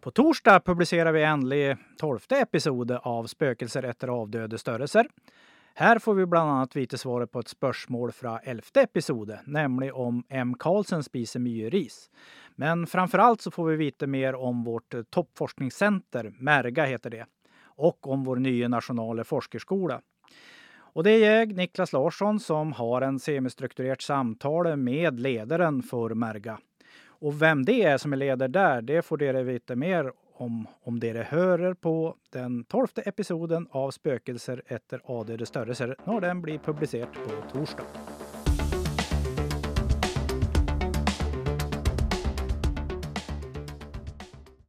På torsdag publicerar vi äntligen tolfte episoden av Spökelser efter avdöde störelser. Här får vi bland annat veta svaret på ett spörsmål från elfte episoden, nämligen om M. Karlsson spiser myris. Men framför allt så får vi veta mer om vårt toppforskningscenter, Merga heter det, och om vår nya nationella forskarskola. Och det är jag, Niklas Larsson, som har en semistrukturerat samtal med ledaren för Merga. Och vem det är som är ledare där, det får ni veta mer om om ni hörer på den tolfte episoden av Spökelser efter AD det större när den blir publicerad på torsdag.